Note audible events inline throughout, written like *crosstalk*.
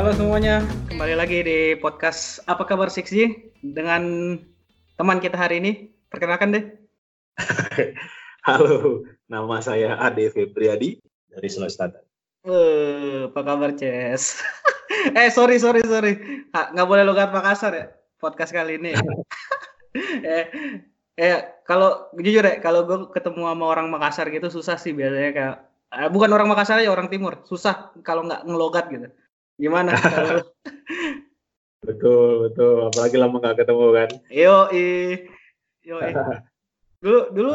Halo semuanya, kembali lagi di podcast Apa Kabar 6G dengan teman kita hari ini. Perkenalkan deh. *laughs* Halo, nama saya Ade Febriadi dari Sulawesi Selatan. Uh, apa kabar Ces? *laughs* eh sorry sorry sorry, nggak boleh logat Makassar ya podcast kali ini. *laughs* eh, eh kalau jujur ya, kalau gue ketemu sama orang Makassar gitu susah sih biasanya kayak eh, bukan orang Makassar ya orang Timur susah kalau nggak ngelogat gitu. Gimana? *laughs* betul betul, apalagi lama nggak ketemu kan. Yo yo i. *laughs* Dulu dulu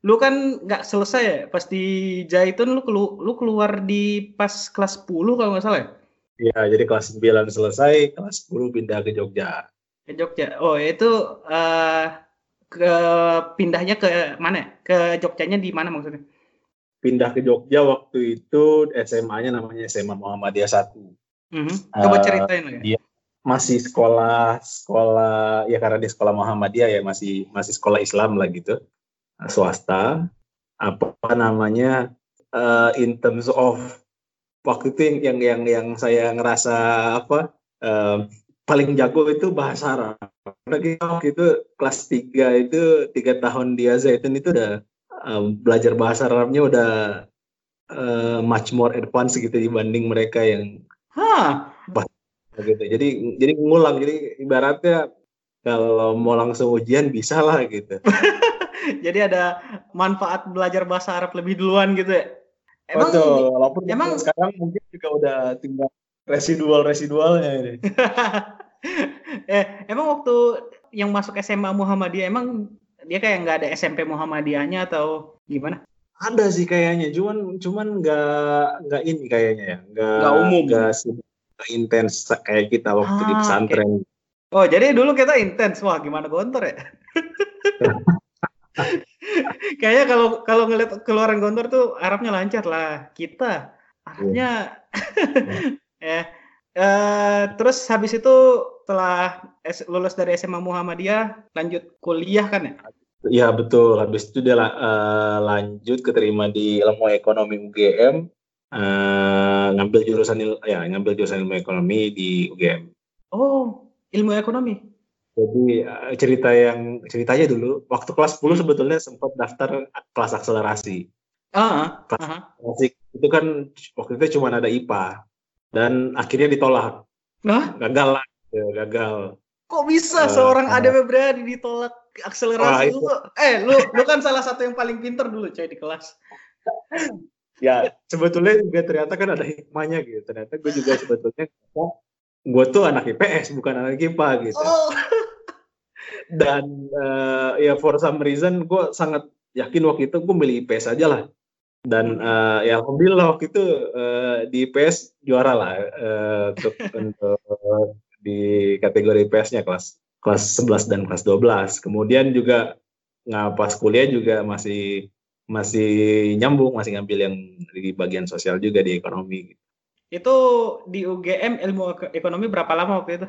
lu kan nggak selesai ya pas di Jaitun lu kelu, lu keluar di pas kelas 10 kalau nggak salah ya? Iya, jadi kelas 9 selesai, kelas 10 pindah ke Jogja. Ke Jogja. Oh, itu uh, ke pindahnya ke mana? ya? Ke Jogjanya di mana maksudnya? Pindah ke Jogja waktu itu SMA-nya namanya SMA Muhammadiyah 1. Mm -hmm. Coba Eh, ceritain ya. Dia masih sekolah sekolah ya karena di sekolah Muhammadiyah ya masih masih sekolah Islam lah gitu swasta apa namanya eh, in terms of waktu itu yang yang yang, yang saya ngerasa apa eh, paling jago itu bahasa Arab karena kita waktu itu kelas 3 itu tiga tahun di Zaitun itu udah belajar bahasa Arabnya udah eh, much more advance gitu dibanding mereka yang Hah, gitu. Jadi jadi ngulang. Jadi ibaratnya kalau mau langsung ujian bisa lah gitu. *laughs* jadi ada manfaat belajar bahasa Arab lebih duluan gitu ya? Emang Betul. Walaupun emang- sekarang mungkin juga udah tinggal residual residualnya ini. *laughs* eh, emang waktu yang masuk SMA Muhammadiyah emang dia kayak nggak ada SMP Muhammadiyahnya atau gimana? Ada sih kayaknya, cuman cuman nggak nggak ini kayaknya ya, nggak umum. nggak intens kayak kita waktu di Ah, pesantren. Oh, jadi dulu kita intens. Wah, gimana gontor ya? *laughs* Kayaknya kalau kalau ngeliat keluaran gontor tuh Arabnya lancar lah. Kita Arabnya *laughs* eh eh, terus habis itu setelah lulus dari SMA Muhammadiyah lanjut kuliah kan ya? Iya betul. Habis itu dia eh, lanjut keterima di ilmu ekonomi UGM, eh, ngambil jurusan il- ya ngambil jurusan ilmu ekonomi di UGM. Oh, ilmu ekonomi. Jadi eh, cerita yang ceritanya dulu waktu kelas 10 sebetulnya sempat daftar kelas akselerasi. Ah, ah, Kelas ah. Asik. Itu kan waktu itu cuma ada IPA dan akhirnya ditolak. Nah, Gagal lah, ya, gagal. kok bisa Eh, seorang eh. ADW berani ditolak akselerasi itu- lu? Eh, lu lu kan salah satu yang paling pinter dulu coy di kelas. Ya sebetulnya juga ternyata kan ada hikmahnya gitu. Ternyata gue juga sebetulnya gue tuh anak IPS bukan anak IPA gitu. Oh. Dan eh, ya for some reason gue sangat yakin waktu itu gue milih IPS aja lah. Dan eh, ya alhamdulillah waktu itu eh, di IPS juara lah eh, untuk untuk di kategori IPS-nya kelas kelas 11 dan kelas 12. Kemudian juga nggak pas kuliah juga masih masih nyambung, masih ngambil yang di bagian sosial juga di ekonomi. Itu di UGM ilmu ek- ekonomi berapa lama waktu itu?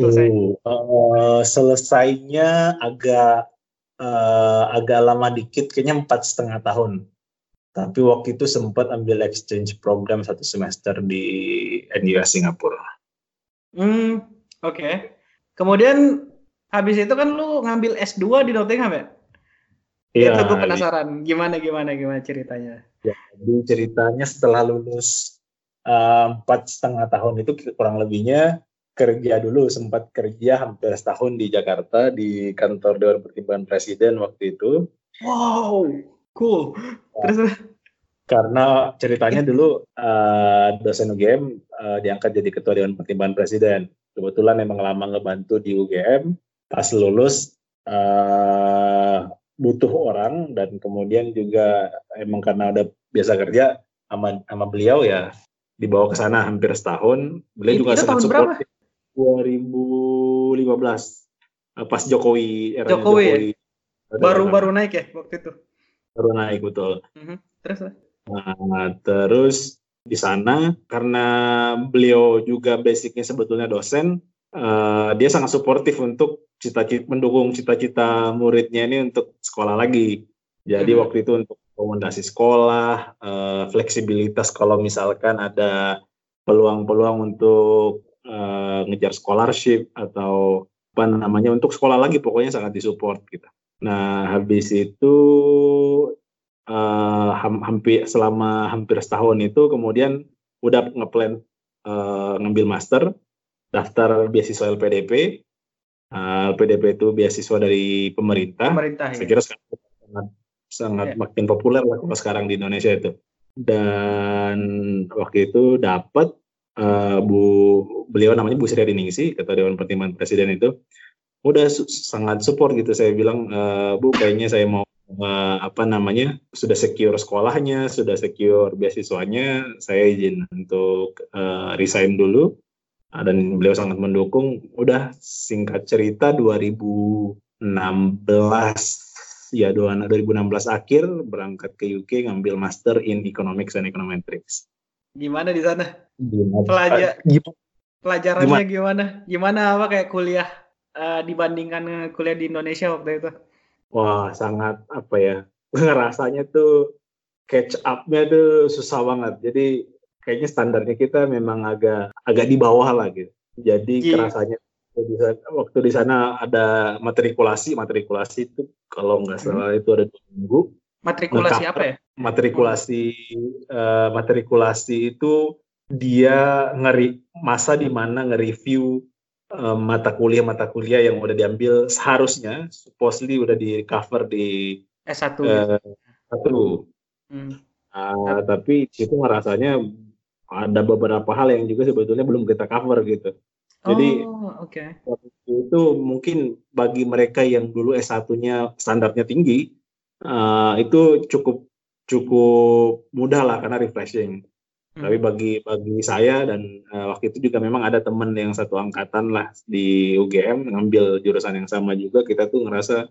Selesai. Uh, eh, selesainya agak eh, agak lama dikit, kayaknya empat setengah tahun. Tapi waktu itu sempat ambil exchange program satu semester di NUS Singapura. Hmm, oke. Kemudian habis itu kan lu ngambil S2 di Nottingham ya? Iya, itu gue penasaran. Gimana gimana gimana ceritanya? Jadi ceritanya setelah lulus eh, empat setengah tahun itu kurang lebihnya kerja dulu sempat kerja hampir setahun di Jakarta di kantor Dewan Pertimbangan Presiden waktu itu Wow, cool. Terus karena ceritanya dulu eh, dosen UGM eh, diangkat jadi ketua Dewan Pertimbangan Presiden kebetulan emang lama ngebantu di UGM pas lulus eh, butuh orang dan kemudian juga emang karena udah biasa kerja sama sama beliau ya dibawa ke sana hampir setahun beliau juga itu sangat tahun berapa? support 2015 Eh, pas Jokowi Jokowi ya? Ada- baru-baru naik ya waktu itu. baru naik betul Mhm. Terus Nah, terus di sana karena beliau juga basicnya sebetulnya dosen, eh, dia sangat suportif untuk cita-cita mendukung cita-cita muridnya ini untuk sekolah lagi. Jadi Hmm. waktu itu untuk rekomendasi sekolah, eh, fleksibilitas kalau misalkan ada peluang-peluang untuk uh, ngejar scholarship atau apa namanya untuk sekolah lagi pokoknya sangat disupport kita. Nah habis itu uh, hampir selama hampir setahun itu kemudian udah ngeplan uh, ngambil master, daftar beasiswa LPDP. Uh, LPDP itu beasiswa dari pemerintah. Pemerintah. Saya ya. kira sangat sangat ya. makin populer lah kalau sekarang di Indonesia itu. Dan waktu itu dapat uh, Bu beliau namanya Bu Sri Ningsi ketua Dewan Pertimbangan Presiden itu udah su sangat support gitu saya bilang uh, Bu kayaknya saya mau uh, apa namanya sudah secure sekolahnya sudah secure beasiswanya saya izin untuk uh, resign dulu uh, dan beliau sangat mendukung udah singkat cerita 2016 ya 2016 akhir berangkat ke UK ngambil master in economics and econometrics Gimana di sana? Gimana? Pelajar, gimana? Pelajarannya gimana? gimana? Gimana apa kayak kuliah uh, dibandingkan kuliah di Indonesia waktu itu? Wah, sangat apa ya? *laughs* Rasanya tuh catch up-nya tuh susah banget. Jadi kayaknya standarnya kita memang agak agak di bawah lah gitu. Jadi yeah. kerasanya waktu di sana ada matrikulasi, matrikulasi itu kalau nggak salah hmm. itu ada dua minggu. Matrikulasi apa ya? matrikulasi uh, matrikulasi itu dia ngeri masa di mana nge-review uh, mata kuliah mata kuliah yang udah diambil seharusnya supposedly udah di cover di S1 uh, satu hmm. uh, tapi itu ngerasanya ada beberapa hal yang juga sebetulnya belum kita cover gitu jadi oh, okay. itu mungkin bagi mereka yang dulu S1-nya standarnya tinggi uh, itu cukup cukup mudah lah karena refreshing. Hmm. Tapi bagi bagi saya dan uh, waktu itu juga memang ada teman yang satu angkatan lah di UGM ngambil jurusan yang sama juga kita tuh ngerasa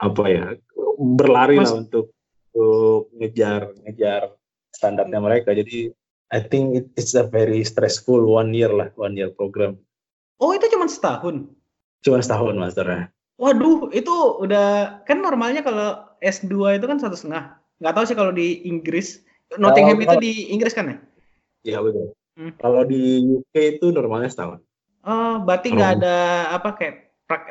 apa ya berlari Mas, lah untuk untuk ngejar ngejar standarnya mereka. Jadi I think it, it's a very stressful one year lah one year program. Oh itu cuma setahun? Cuma setahun masternya. Waduh itu udah kan normalnya kalau S2 itu kan satu setengah nggak tahu sih kalau di Inggris Nottingham kalau, itu di Inggris kan ya iya betul hmm. kalau di UK itu normalnya setahun oh berarti nggak ada apa kayak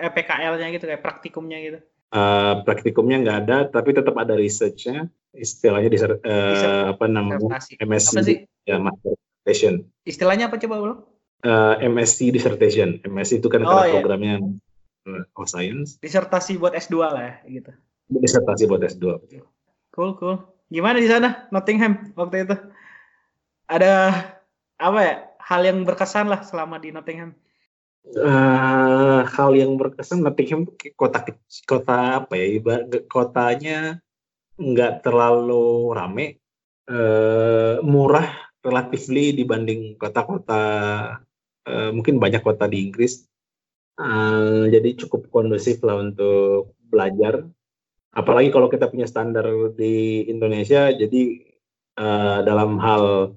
eh, PKL-nya gitu kayak praktikumnya gitu Uh, praktikumnya nggak ada, tapi tetap ada researchnya. Istilahnya di uh, apa namanya MSc apa sih? ya master dissertation. Istilahnya apa coba ulang? Uh, MSc dissertation. MSc itu kan oh, iya. programnya uh, science. Disertasi buat S2 lah ya, gitu. Disertasi buat S2. Betul. Cool, cool. Gimana di sana Nottingham waktu itu? Ada apa ya? Hal yang berkesan lah selama di Nottingham. Uh, hal yang berkesan Nottingham kota kota apa ya? Kotanya nggak terlalu rame, uh, murah relatifly dibanding kota-kota uh, mungkin banyak kota di Inggris. Uh, jadi cukup kondusif lah untuk belajar apalagi kalau kita punya standar di Indonesia jadi uh, dalam hal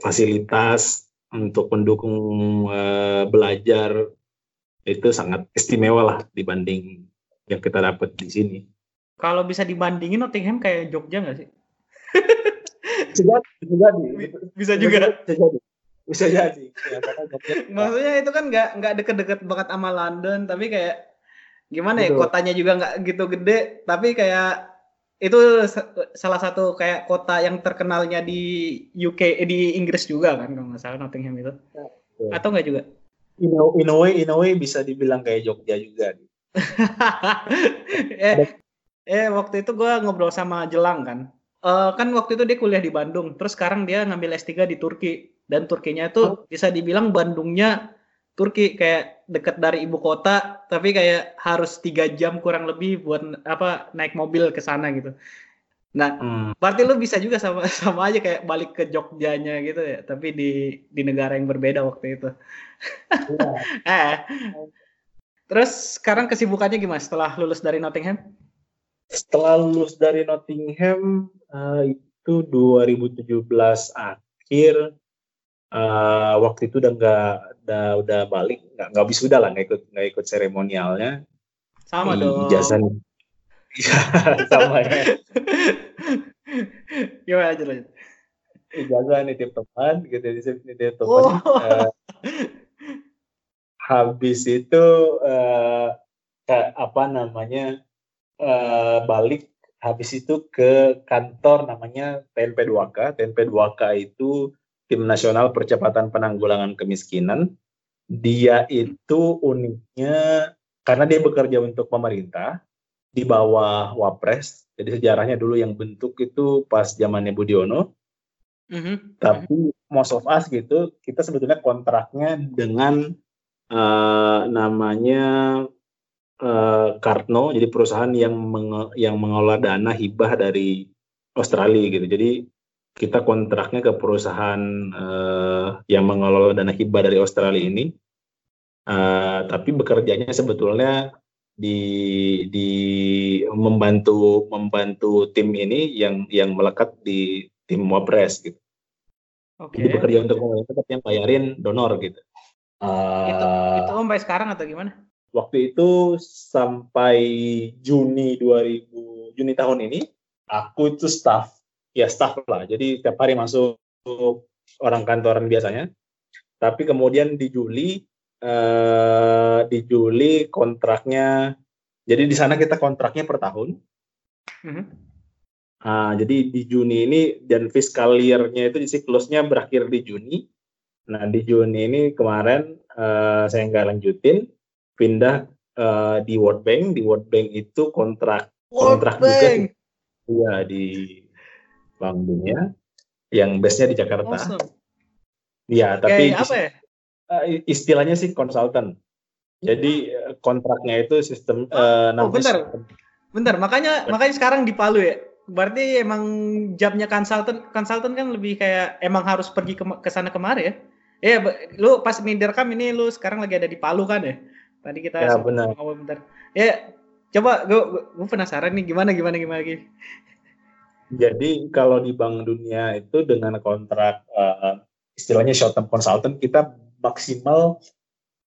fasilitas untuk mendukung uh, belajar itu sangat istimewa lah dibanding yang kita dapat di sini. Kalau bisa dibandingin Nottingham kayak Jogja nggak sih? *laughs* bisa, bisa jadi. Bisa juga. Bisa jadi. Bisa jadi. Ya, *laughs* Maksudnya itu kan nggak nggak deket-deket banget sama London, tapi kayak gimana ya kotanya juga nggak gitu gede tapi kayak itu salah satu kayak kota yang terkenalnya di UK eh, di Inggris juga kan kalau nggak salah Nottingham itu. Ya, atau nggak juga? In a, in a way in a way bisa dibilang kayak Jogja juga. *laughs* Eh, eh waktu itu gue ngobrol sama Jelang kan. Uh, kan waktu itu dia kuliah di Bandung terus sekarang dia ngambil S3 di Turki. Dan Turkinya itu oh. bisa dibilang Bandungnya Turki kayak dekat dari ibu kota tapi kayak harus tiga jam kurang lebih buat apa naik mobil ke sana gitu. Nah, hmm. berarti lu bisa juga sama *laughs* sama aja kayak balik ke Jogjanya gitu ya, tapi di di negara yang berbeda waktu itu. Yeah. *laughs* eh. Terus sekarang kesibukannya gimana setelah lulus dari Nottingham? Setelah lulus dari Nottingham uh, itu 2017 akhir uh, waktu itu udah nggak udah udah balik nggak nggak udah lah nggak ikut nggak ikut seremonialnya. Sama dong. ijazah iya *laughs* sama ya. Gimana aja lanjut? Ijazah nitip teman gitu nitip teman. Oh. uh, habis itu uh, apa namanya uh, balik habis itu ke kantor namanya TNP 2K TNP 2K itu tim nasional percepatan penanggulangan kemiskinan dia itu uniknya karena dia bekerja untuk pemerintah di bawah Wapres. Jadi sejarahnya dulu yang bentuk itu pas zamannya Budiono. Mm-hmm. Tapi most of us gitu, kita sebetulnya kontraknya dengan uh, namanya uh, Kartno, jadi perusahaan yang menge- yang mengelola dana hibah dari Australia gitu. Jadi kita kontraknya ke perusahaan uh, yang mengelola dana hibah dari Australia ini Uh, tapi bekerjanya sebetulnya di di membantu membantu tim ini yang yang melekat di tim Wapres gitu. Oke. Okay. Jadi bekerja untuk pemerintah tapi yang bayarin donor gitu. Uh, itu itu sampai sekarang atau gimana? Waktu itu sampai Juni 2000 Juni tahun ini aku itu staff ya staff lah. Jadi tiap hari masuk orang kantoran biasanya. Tapi kemudian di Juli uh, di Juli kontraknya jadi di sana kita kontraknya per tahun. Mm-hmm. Uh, jadi di Juni ini dan fiscal year-nya itu siklusnya berakhir di Juni. Nah di Juni ini kemarin uh, saya nggak lanjutin, pindah uh, di World Bank. Di World Bank itu kontrak World kontrak Bank. juga, iya di Bank Dunia, yang base-nya di Jakarta. Awesome. Ya, tapi Kayak apa ya? uh, istilahnya sih konsultan. Jadi eh, kontraknya itu sistem uh, oh, bentar. Bentar, makanya makanya sekarang di Palu ya. Berarti emang jamnya konsultan konsultan kan lebih kayak emang harus pergi ke, ke sana kemari ya. Iya, lu pas kam ini lu sekarang lagi ada di Palu kan ya? Tadi kita ya, benar. ngomong bentar. Ya, coba gue gue penasaran nih gimana gimana gimana lagi. Jadi kalau di Bank Dunia itu dengan kontrak uh, istilahnya short term consultant kita maksimal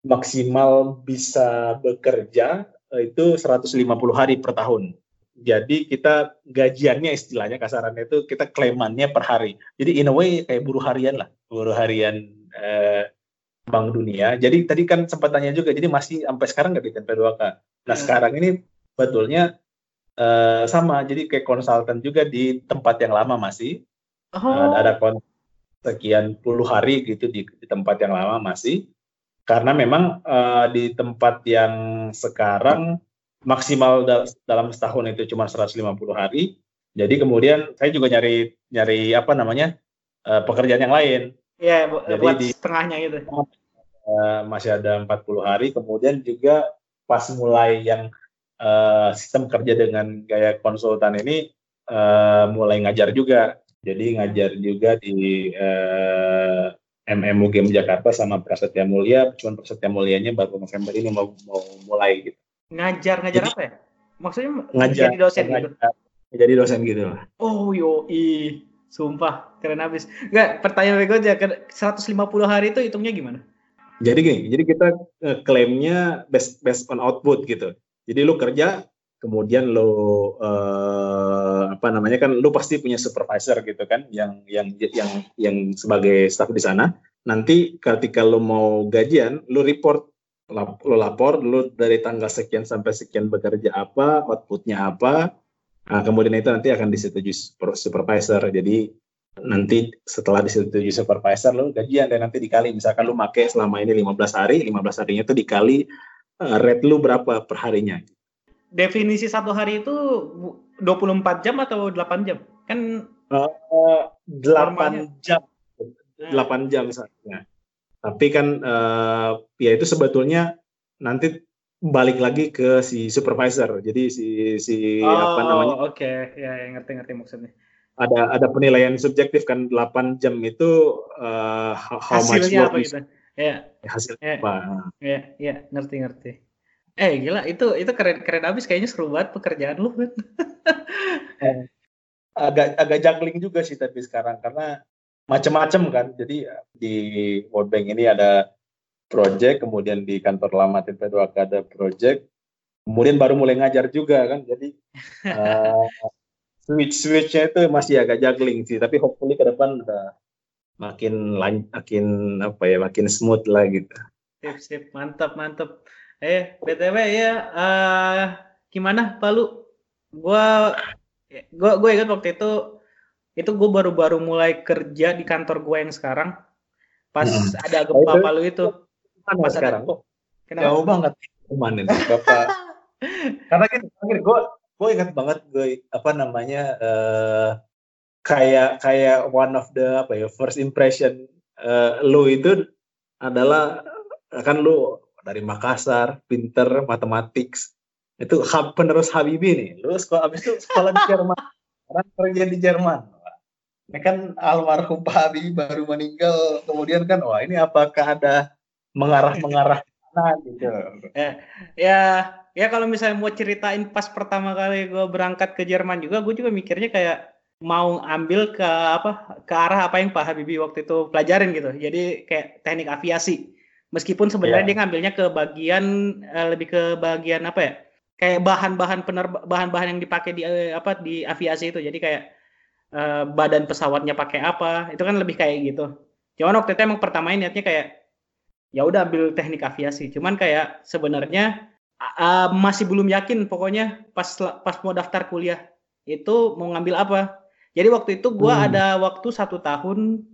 maksimal bisa bekerja eh, itu 150 hari per tahun. Jadi kita gajiannya istilahnya kasarannya itu kita klaimannya per hari. Jadi in a way kayak buruh harian lah, buruh harian eh, Bank Dunia. Jadi tadi kan sempat tanya juga, jadi masih sampai sekarang nggak di TP2K. Nah hmm. sekarang ini betulnya eh, sama, jadi kayak konsultan juga di tempat yang lama masih. Oh. Uh, ada sekian puluh hari gitu di, di tempat yang lama masih. Karena memang uh, di tempat yang sekarang maksimal da dalam setahun itu cuma 150 hari. Jadi kemudian saya juga nyari nyari apa namanya uh, pekerjaan yang lain. Ya bu jadi buat di setengahnya gitu. Uh, masih ada 40 hari. Kemudian juga pas mulai yang uh, sistem kerja dengan gaya konsultan ini uh, mulai ngajar juga jadi ngajar juga di uh, eh, MM UGM Jakarta sama Prasetya Mulia, cuman Prasetya Mulianya baru November ini mau mau mulai gitu. Ngajar ngajar jadi, apa ya? Maksudnya ngajar, jadi dosen ngajar, gitu. Jadi dosen gitu lah. Oh yo i, sumpah keren habis. Enggak, pertanyaan gue aja 150 hari itu hitungnya gimana? Jadi gini, jadi kita uh, klaimnya based based on output gitu. Jadi lu kerja kemudian lo uh, apa namanya kan lo pasti punya supervisor gitu kan yang yang yang yang sebagai staff di sana. Nanti ketika lo mau gajian lo report lo lapor lo dari tanggal sekian sampai sekian bekerja apa outputnya apa nah, kemudian itu nanti akan disetujui supervisor. Jadi nanti setelah disetujui supervisor lo gajian dan nanti dikali. Misalkan lo make selama ini 15 hari 15 harinya itu dikali rate lo berapa per harinya definisi satu hari itu 24 jam atau 8 jam? Kan uh, 8 jam. 8 nah. jam saatnya. Tapi kan uh, ya itu sebetulnya nanti balik lagi ke si supervisor. Jadi si si oh, apa namanya? Oke, okay. ya, ya ngerti ngerti maksudnya. Ada ada penilaian subjektif kan 8 jam itu uh, how Hasilnya much apa gitu. Ya. Hasilnya ya. apa? Ya, ya, ngerti ngerti. Eh gila itu itu keren keren abis kayaknya seru banget pekerjaan lu kan. *laughs* agak agak juggling juga sih tapi sekarang karena macam-macam kan. Jadi di World Bank ini ada project, kemudian di kantor lama TP2K ada project, kemudian baru mulai ngajar juga kan. Jadi *laughs* uh, switch switchnya itu masih agak juggling sih tapi hopefully ke depan udah makin makin apa ya makin smooth lah gitu. Sip sip. Mantap mantap. Eh btw ya uh, gimana Palu gua gua gue ingat waktu itu itu gue baru-baru mulai kerja di kantor gue yang sekarang. Pas hmm. ada gempa itu, Palu itu. Mana pas sekarang? kok jauh banget. Ke mana nih bapak. *laughs* Karena kan gue gue ingat banget gue apa namanya uh, kayak kayak one of the apa ya first impression uh, lu itu adalah kan lu dari Makassar pinter matematik itu penerus Habibi nih. Lu sekolah abis itu sekolah di Jerman. *laughs* Orang kerja di Jerman. Ini kan almarhum Pak Habibie baru meninggal. Kemudian kan wah ini apakah ada mengarah-mengarah mana gitu. Ya ya ya kalau misalnya mau ceritain pas pertama kali gue berangkat ke Jerman juga gue juga mikirnya kayak mau ambil ke apa ke arah apa yang Pak Habibie waktu itu pelajarin gitu. Jadi kayak teknik aviasi. Meskipun sebenarnya yeah. dia ngambilnya ke bagian uh, lebih ke bagian apa ya? Kayak bahan-bahan penerba bahan-bahan yang dipakai di uh, apa di aviasi itu. Jadi kayak uh, badan pesawatnya pakai apa. Itu kan lebih kayak gitu. Cuman waktu itu emang pertama niatnya kayak ya udah ambil teknik aviasi. Cuman kayak sebenarnya uh, masih belum yakin pokoknya pas pas mau daftar kuliah itu mau ngambil apa jadi waktu itu gue hmm. ada waktu satu tahun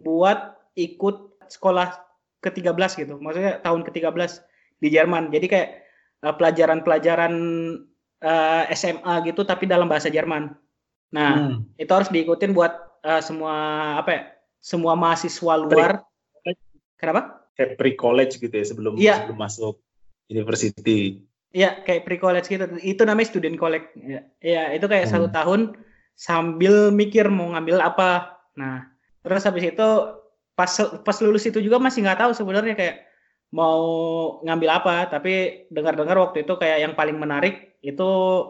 buat ikut sekolah ke-13 gitu maksudnya tahun ke-13 di Jerman jadi kayak pelajaran-pelajaran uh, SMA gitu tapi dalam bahasa Jerman Nah, hmm. itu harus diikutin buat uh, semua apa ya? Semua mahasiswa luar. Pre Kenapa? Kayak pre-college gitu ya sebelum ya. sebelum masuk university. Iya, kayak pre-college gitu. Itu namanya student college. Ya, ya itu kayak hmm. satu tahun sambil mikir mau ngambil apa. Nah, terus habis itu pas pas lulus itu juga masih nggak tahu sebenarnya kayak mau ngambil apa. Tapi dengar-dengar waktu itu kayak yang paling menarik itu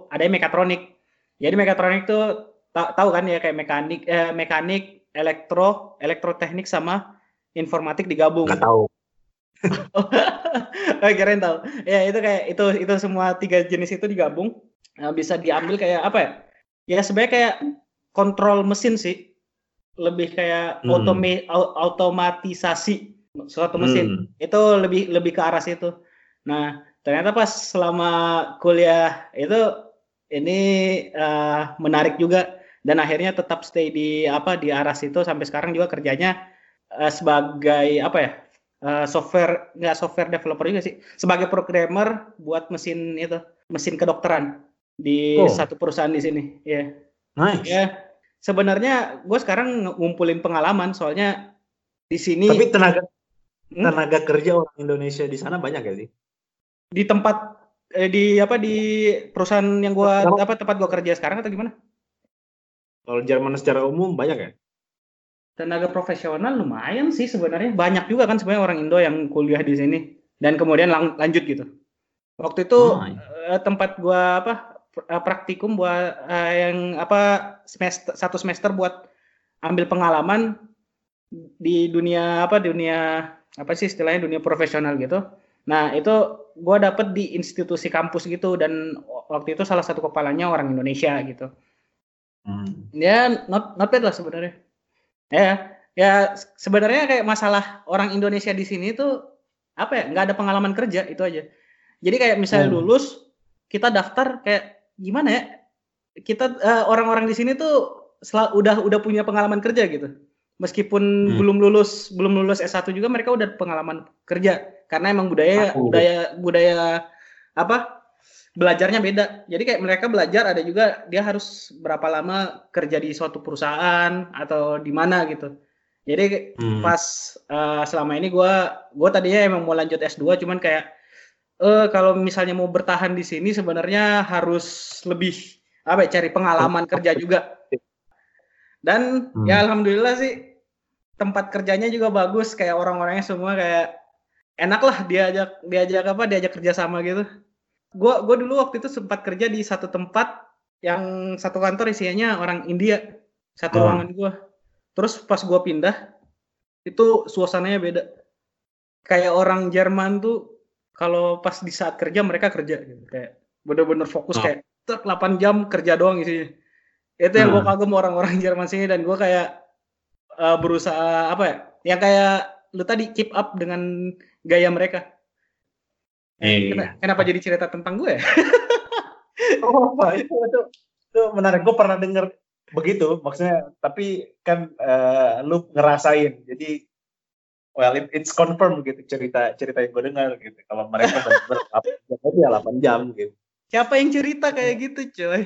ada yang mekatronik jadi mekatronik tuh tahu kan ya kayak mekanik, eh, mekanik, elektro, elektroteknik sama informatik digabung. Gak tahu. *laughs* oh, keren tahu. Ya itu kayak itu itu semua tiga jenis itu digabung nah, bisa diambil kayak apa ya? Ya sebenarnya kayak kontrol mesin sih. Lebih kayak hmm. otoma otomatisasi suatu mesin. Hmm. Itu lebih lebih ke arah situ. Nah, ternyata pas selama kuliah itu ini uh, menarik juga dan akhirnya tetap stay di apa di arah situ sampai sekarang juga kerjanya uh, sebagai apa ya uh, software nggak software developer juga sih sebagai programmer buat mesin itu mesin kedokteran di oh. satu perusahaan di sini ya yeah. nice ya sebenarnya gue sekarang ngumpulin pengalaman soalnya di sini tapi tenaga hmm? tenaga kerja orang Indonesia di sana banyak ya sih di tempat eh, di apa di perusahaan yang gua apa tempat gua kerja sekarang atau gimana? Kalau Jerman secara umum banyak ya? Tenaga profesional lumayan sih sebenarnya. Banyak juga kan sebenarnya orang Indo yang kuliah di sini dan kemudian lang lanjut gitu. Waktu itu oh, tempat gua apa praktikum buat uh, yang apa semester satu semester buat ambil pengalaman di dunia apa dunia apa sih istilahnya dunia profesional gitu. Nah itu gue dapet di institusi kampus gitu dan waktu itu salah satu kepalanya orang Indonesia gitu. Hmm. Ya not not bad lah sebenarnya. Ya ya sebenarnya kayak masalah orang Indonesia di sini tuh apa ya nggak ada pengalaman kerja itu aja. Jadi kayak misalnya hmm. lulus kita daftar kayak gimana ya kita uh, orang-orang di sini tuh sel- udah udah punya pengalaman kerja gitu. Meskipun hmm. belum lulus belum lulus S1 juga mereka udah pengalaman kerja karena emang budaya Aku. budaya budaya apa belajarnya beda. Jadi kayak mereka belajar ada juga dia harus berapa lama kerja di suatu perusahaan atau di mana gitu. Jadi hmm. pas uh, selama ini gue gue tadinya emang mau lanjut S2 cuman kayak eh kalau misalnya mau bertahan di sini sebenarnya harus lebih apa ya cari pengalaman kerja juga. Dan hmm. ya alhamdulillah sih tempat kerjanya juga bagus kayak orang-orangnya semua kayak enak lah diajak diajak apa diajak kerja sama gitu gue gue dulu waktu itu sempat kerja di satu tempat yang satu kantor isinya orang India satu oh. ruangan gue terus pas gue pindah itu suasananya beda kayak orang Jerman tuh kalau pas di saat kerja mereka kerja gitu kayak bener-bener fokus oh. kayak 8 jam kerja doang isinya Itu yang gue Hmm. kagum orang-orang *laughs* Jerman sini dan gue kayak eh, berusaha apa ya? Yang kayak lu tadi keep up dengan gaya mereka. Iya. Kena- Kenapa jadi cerita tentang gue ya? *laughs* Oh, apa? itu, itu, itu menarik. Gue pernah denger begitu, maksudnya. Tapi kan eh, lu ngerasain, jadi well it- it's confirm gitu cerita cerita yang gue dengar gitu. Kalau mereka benar-benar 8 jam, ya 8 jam gitu. Siapa yang cerita kayak gitu, coy?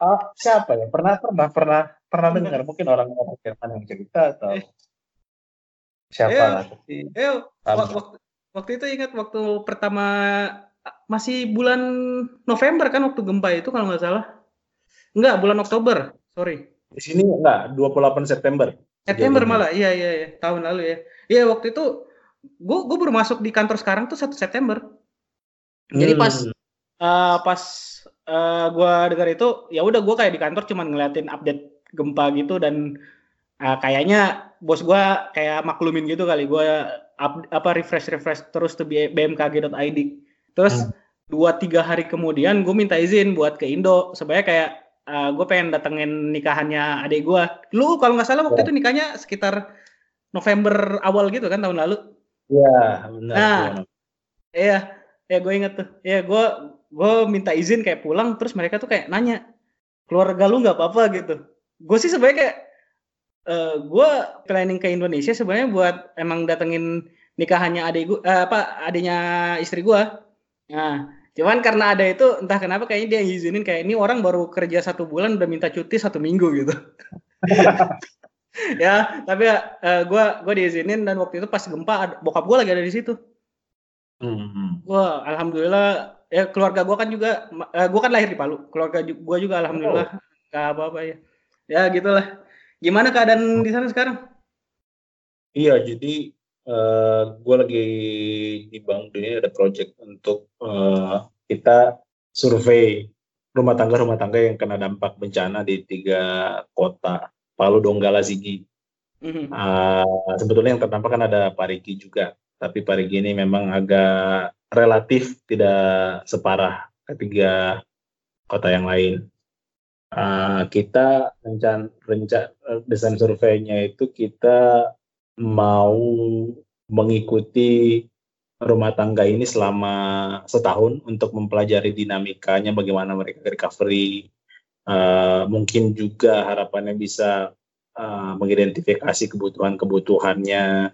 Ah, siapa ya? Pernah pernah pernah pernah dengar mungkin orang-orang Jerman yang cerita atau Eh. siapa Eh. lah. Tapi Eh, waktu, waktu itu ingat waktu pertama masih bulan November kan waktu gempa itu kalau nggak salah. Enggak, bulan Oktober. Sorry. di sini enggak 28 September. September malah. Iya, iya, iya. Tahun lalu ya. Iya, waktu itu gue gue baru masuk di kantor sekarang tuh 1 September. Jadi pas Hmm. eh, pas eh, gua dengar itu ya udah gue kayak di kantor cuman ngeliatin update gempa gitu dan eh, kayaknya bos gua kayak maklumin gitu kali gua up- apa refresh refresh terus tuh B- bmkg.id terus Hmm. dua tiga hari kemudian gue minta izin buat ke Indo sebenarnya kayak gue pengen datengin nikahannya adik gua lu kalau nggak salah waktu Ya. itu nikahnya sekitar November awal gitu kan tahun lalu Iya, benar. Nah. benar. Iya, ya gue inget tuh. Iya, gue gue minta izin kayak pulang, terus mereka tuh kayak nanya, keluarga lu nggak apa-apa gitu. Gue sih sebenarnya kayak, eh gue planning ke Indonesia sebenarnya buat emang datengin nikahannya adik gue, apa adiknya istri gue. Nah, cuman karena ada itu, entah kenapa kayaknya dia ngizinin kayak ini orang baru kerja satu bulan udah minta cuti satu minggu gitu. *laughs* ya, tapi eh, gue gue diizinin dan waktu itu pas gempa ada- bokap gue lagi ada di situ. Hmm. Wah, alhamdulillah ya keluarga gua kan juga eh, gua kan lahir di Palu. Keluarga gua juga alhamdulillah nggak apa-apa ya. Ya gitulah. Gimana keadaan di sana sekarang? Iya, jadi eh gue lagi di Bank Dunia ada project untuk eh, kita survei rumah tangga-rumah tangga yang kena dampak bencana di tiga kota, Palu, Donggala, Sigi. Mhm. Eh, sebetulnya yang terdampak kan ada Parigi juga, tapi Parigi ini memang agak relatif tidak separah ketiga kota yang lain. Eh, kita rencan renca eh, desain surveinya itu kita mau mengikuti rumah tangga ini selama setahun untuk mempelajari dinamikanya, bagaimana mereka recovery, Eh, mungkin juga harapannya bisa eh, mengidentifikasi kebutuhan-kebutuhannya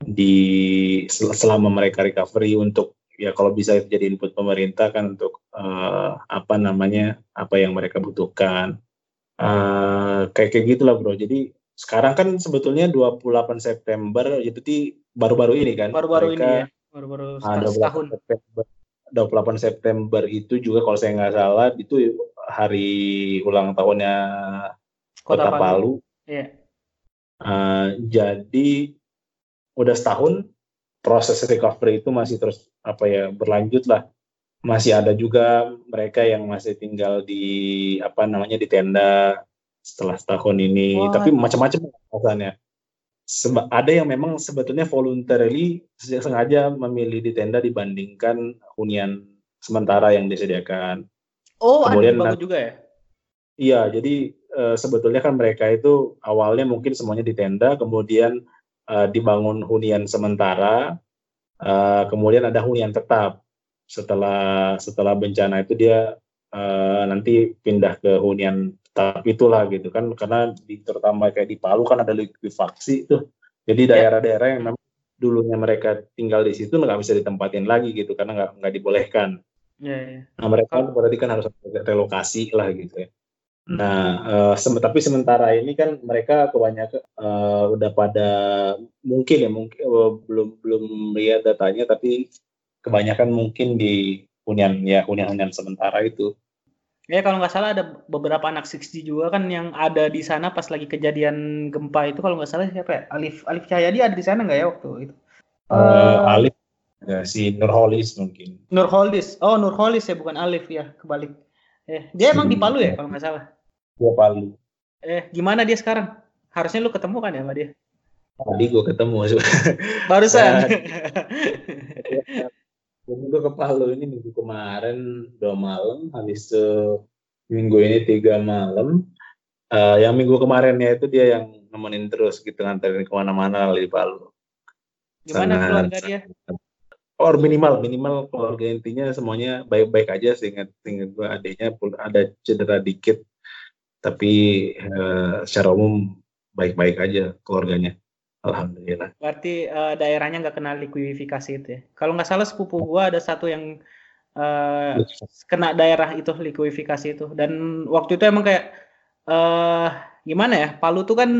di sel- selama mereka recovery untuk ya kalau bisa jadi input pemerintah kan untuk eh, apa namanya apa yang mereka butuhkan. Eh, kayak kayak gitulah bro. Jadi sekarang kan sebetulnya 28 September itu di baru-baru ini kan Baru-baru ini ya. Baru-baru Ah, setahun. 28 setahun. September 28 September itu juga kalau saya nggak salah itu hari ulang tahunnya Kota, Palu. Iya. Eh, jadi udah setahun proses recovery itu masih terus apa ya berlanjut lah. Masih ada juga mereka yang masih tinggal di apa namanya di tenda setelah setahun ini. Wah. Tapi macam-macam alasannya. Seba- ada yang memang sebetulnya voluntarily sengaja memilih di tenda dibandingkan hunian sementara yang disediakan. Oh, Kemudian ada juga ya? Iya, jadi eh, sebetulnya kan mereka itu awalnya mungkin semuanya di tenda, kemudian eh, dibangun hunian sementara, eh, kemudian ada hunian tetap. Setelah setelah bencana itu dia eh, nanti pindah ke hunian tetap itulah gitu kan, karena di, terutama kayak di Palu kan ada likuifaksi tuh. Jadi Ya. daerah-daerah yang memang dulunya mereka tinggal di situ nggak bisa ditempatin lagi gitu karena nggak nggak dibolehkan. Iya, iya. Nah, mereka berarti kan harus relokasi lah gitu ya. Nah, eh, sem- tapi sementara ini kan mereka kebanyakan eh, udah pada mungkin ya mungkin eh, belum belum lihat datanya tapi kebanyakan mungkin di hunian ya hunian-hunian sementara itu. Ya kalau nggak salah ada beberapa anak 6G juga kan yang ada di sana pas lagi kejadian gempa itu kalau nggak salah siapa ya? Alif Alif Cahyadi ada di sana nggak ya waktu itu? Eh, Eh, Alif ya, si Nurholis mungkin. Nurholis. Oh, Nurholis ya bukan Alif ya, kebalik. Eh, dia emang di Palu ya kalau nggak salah. Gua Palu. Eh, gimana dia sekarang? Harusnya lu ketemu kan ya sama dia? Tadi gue ketemu Barusan. *laughs* *laughs* Gue ke Palu ini minggu kemarin dua malam habis itu Minggu ini tiga malam. Uh, yang minggu kemarinnya itu dia yang nemenin terus gitu nganterin ke mana-mana di Palu. Gimana keluarga dia? Or minimal minimal keluarga intinya semuanya baik-baik aja seingat seingat gue adiknya ada cedera dikit tapi uh, secara umum baik-baik aja keluarganya. Alhamdulillah. Berarti uh, daerahnya nggak kena likuidifikasi itu ya? Kalau nggak salah sepupu gua ada satu yang uh, kena daerah itu likuidifikasi itu. Dan waktu itu emang kayak uh, gimana ya? Palu tuh kan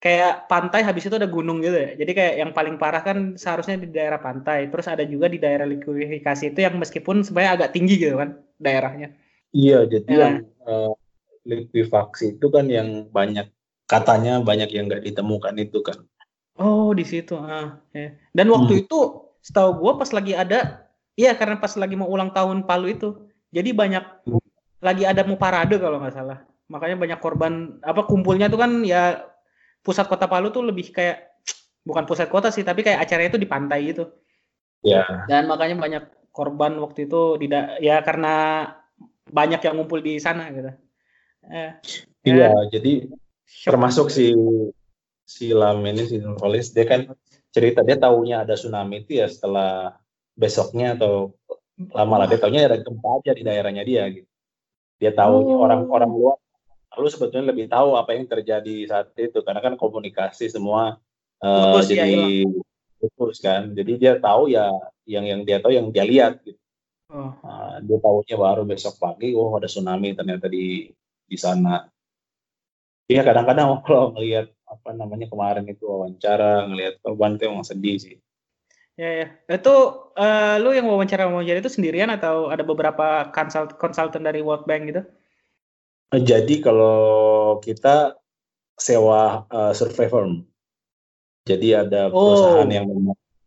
kayak pantai habis itu ada gunung gitu ya. Jadi kayak yang paling parah kan seharusnya di daerah pantai. Terus ada juga di daerah likuidifikasi itu yang meskipun sebenarnya agak tinggi gitu kan daerahnya. Iya, jadi ya. yang uh, likuifaksi itu kan yang banyak katanya banyak yang nggak ditemukan itu kan Oh, di situ. Ah, ya. Dan waktu hmm. itu setahu gue pas lagi ada, iya karena pas lagi mau ulang tahun Palu itu, jadi banyak hmm. lagi ada mau parade kalau nggak salah. Makanya banyak korban apa kumpulnya tuh kan ya pusat kota Palu tuh lebih kayak bukan pusat kota sih, tapi kayak acaranya itu di pantai gitu. Ya. Dan makanya banyak korban waktu itu tidak ya karena banyak yang ngumpul di sana gitu. Eh, iya, ya. jadi termasuk si si Lam ini si Nulis dia kan cerita dia tahunya ada tsunami itu ya setelah besoknya atau lama lah dia tahunya ada gempa aja di daerahnya dia gitu. Dia tahu oh. orang-orang luar lalu sebetulnya lebih tahu apa yang terjadi saat itu karena kan komunikasi semua uh, jadi putus kan. Jadi dia tahu ya yang yang dia tahu yang dia lihat gitu. Oh. Uh, dia tahunya baru besok pagi, oh ada tsunami ternyata di di sana. Iya kadang-kadang *laughs* kalau melihat apa namanya kemarin itu wawancara ngelihat korban itu emang sedih sih. Ya, ya. Itu uh, lu yang wawancara wawancara itu sendirian atau ada beberapa konsult konsultan dari World Bank gitu? Jadi kalau kita sewa uh, survey firm. Jadi ada perusahaan oh. yang